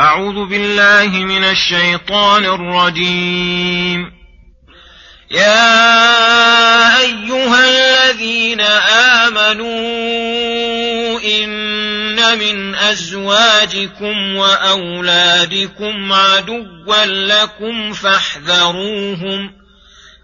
أعوذ بالله من الشيطان الرجيم. يا أيها الذين آمنوا إن من أزواجكم وأولادكم عدوا لكم فاحذروهم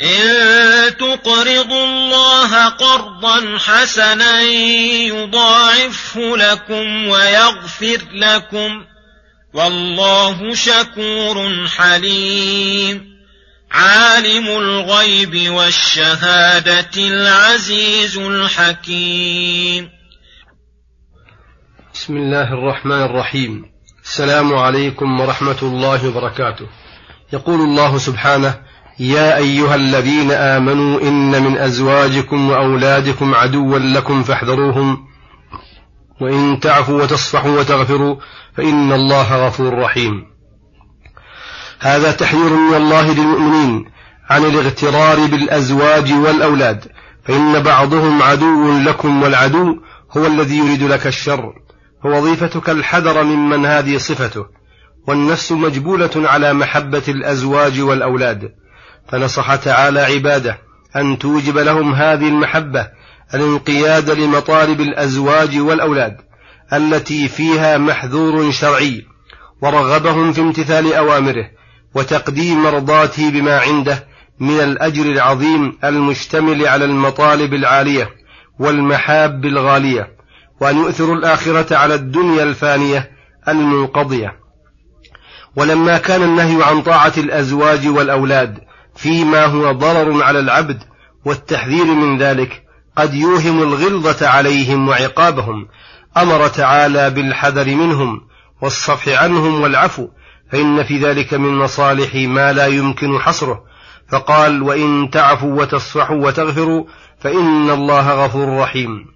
إن تقرضوا الله قرضا حسنا يضاعفه لكم ويغفر لكم والله شكور حليم. عالم الغيب والشهادة العزيز الحكيم. بسم الله الرحمن الرحيم. السلام عليكم ورحمة الله وبركاته. يقول الله سبحانه يا أيها الذين آمنوا إن من أزواجكم وأولادكم عدوا لكم فاحذروهم. وإن تعفوا وتصفحوا وتغفروا فإن الله غفور رحيم. هذا تحذير من الله للمؤمنين عن الاغترار بالأزواج والأولاد فإن بعضهم عدو لكم والعدو هو الذي يريد لك الشر فوظيفتك الحذر ممن هذه صفته والنفس مجبولة على محبة الأزواج والأولاد. فنصح تعالى عباده أن توجب لهم هذه المحبة الانقياد لمطالب الأزواج والأولاد التي فيها محذور شرعي ورغبهم في امتثال أوامره وتقديم مرضاته بما عنده من الأجر العظيم المشتمل على المطالب العالية والمحاب الغالية وأن يؤثروا الآخرة على الدنيا الفانية المنقضية. ولما كان النهي عن طاعة الأزواج والأولاد فيما هو ضرر على العبد والتحذير من ذلك قد يوهم الغلظة عليهم وعقابهم. أمر تعالى بالحذر منهم والصفح عنهم والعفو فإن في ذلك من مصالح ما لا يمكن حصره. فقال وإن تعفوا وتصفحوا وتغفروا فإن الله غفور رحيم.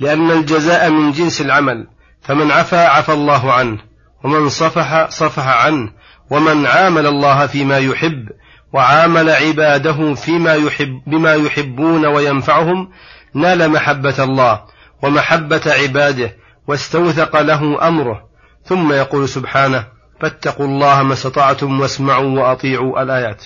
لأن الجزاء من جنس العمل فمن عفا عفى الله عنه ومن صفح صفح عنه ومن عامل الله فيما يحب وعامل عباده فيما يحب بما يحبون وينفعهم نال محبة الله ومحبة عباده واستوثق له أمره. ثم يقول سبحانه فاتقوا الله ما استطعتم واسمعوا وأطيعوا الآيات.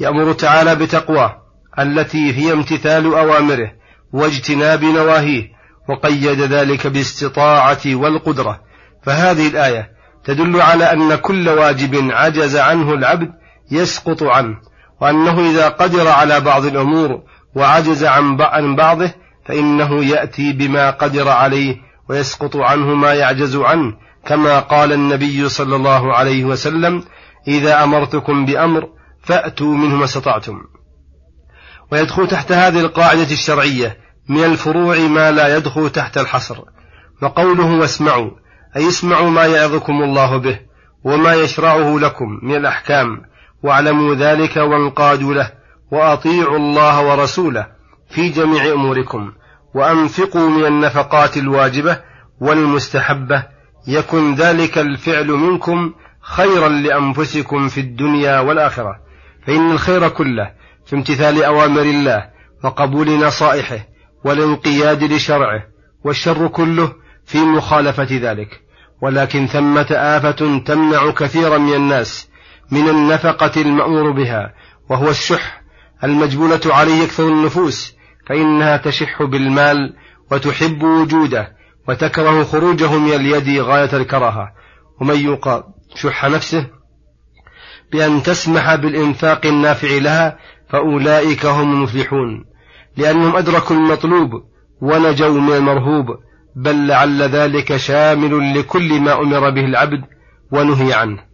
يأمر تعالى بتقواه التي هي امتثال أوامره واجتناب نواهيه وقيد ذلك باستطاعة والقدرة. فهذه الآية تدل على أن كل واجب عجز عنه العبد يسقط عنه وأنه إذا قدر على بعض الأمور وعجز عن بعضه فإنه يأتي بما قدر عليه ويسقط عنه ما يعجز عنه كما قال النبي صلى الله عليه وسلم إذا أمرتكم بأمر فأتوا منه ما استطعتم. ويدخل تحت هذه القاعدة الشرعية من الفروع ما لا يدخل تحت الحصر وقوله واسمعوا أي اسمعوا ما يعظكم الله به وما يشرعه لكم من الأحكام واعلموا ذلك وانقادوا له وأطيعوا الله ورسوله في جميع أموركم وأنفقوا من النفقات الواجبة والمستحبة يكن ذلك الفعل منكم خيرا لأنفسكم في الدنيا والآخرة. فإن الخير كله في امتثال أوامر الله وقبول نصائحه والانقياد لشرعه والشر كله في مخالفة ذلك. ولكن ثمة آفة تمنع كثيرا من الناس من النفقة المأمور بها وهو الشح المجبولة عليه أكثر النفوس فإنها تشح بالمال وتحب وجوده وتكره خروجه من اليد غاية الكراهة. ومن يوقى شح نفسه بأن تسمح بالإنفاق النافع لها فأولئك هم المفلحون. لأنهم أدركوا المطلوب ونجوا من المرهوب بل لعل ذلك شامل لكل ما أمر به العبد ونهي عنه.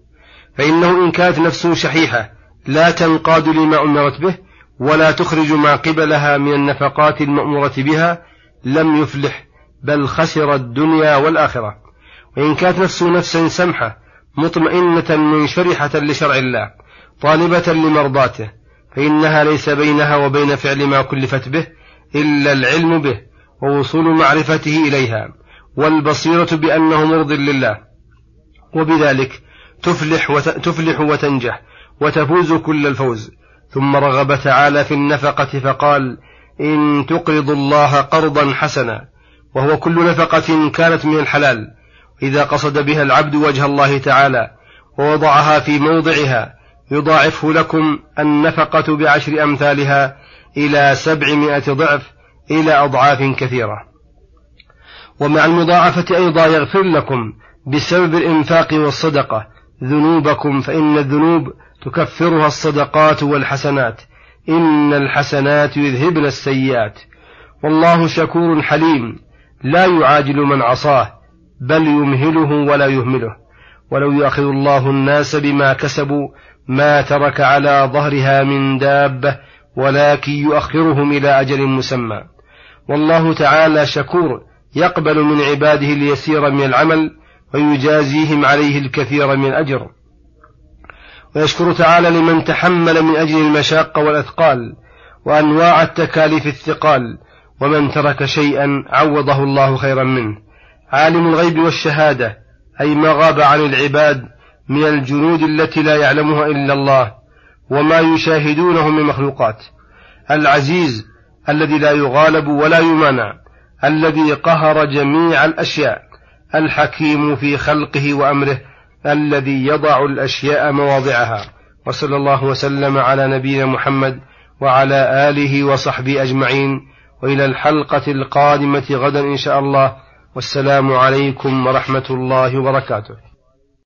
فإنه إن كانت نفسه شحيحة لا تنقاد لما أمرت به ولا تخرج ما قبلها من النفقات المأمورة بها لم يفلح بل خسر الدنيا والآخرة. وإن كانت نفسه نفسا سمحة مطمئنة منشرحة لشرع الله طالبة لمرضاته فإنها ليس بينها وبين فعل ما كلفت به إلا العلم به ووصول معرفته إليها والبصيرة بأنه مرض لله. وبذلك تفلح. تفلح وتنجح وتفوز كل الفوز ثم رغب تعالى في النفقة فقال إن تقرضوا الله قرضا حسنا وهو كل نفقة كانت من الحلال إذا قصد بها العبد وجه الله تعالى ووضعها في موضعها يضاعفه لكم النفقة بعشر أمثالها إلى سبعمائة ضعف إلى أضعاف كثيرة ومع المضاعفة أيضا يغفر لكم بسبب الإنفاق والصدقة ذنوبكم فإن الذنوب تكفرها الصدقات والحسنات. إن الحسنات يذهبن السيئات. والله شكور حليم. لا يعاجل من عصاه بل يمهله ولا يهمله. ولو يؤاخذ الله الناس بما كسبوا ما ترك على ظهرها من دابة ولكن يؤخرهم إلى أجل مسمى. والله تعالى شكور يقبل من عباده اليسير من العمل ويجازيهم عليه الكثير من الأجر ويشكر تعالى لمن تحمل من أجل المشاق والأثقال وأنواع التكاليف الثقال ومن ترك شيئا عوضه الله خيرا منه. عالم الغيب والشهادة أي ما غاب عن العباد من الجنود التي لا يعلمها إلا الله وما يشاهدونه من مخلوقات. العزيز الذي لا يغالب ولا يمانع الذي قهر جميع الأشياء. الحكيم في خلقه وأمره الذي يضع الأشياء مواضعها. وصلى الله وسلم على نبينا محمد وعلى آله وصحبه أجمعين. وإلى الحلقة القادمة غدا إن شاء الله. والسلام عليكم ورحمة الله وبركاته.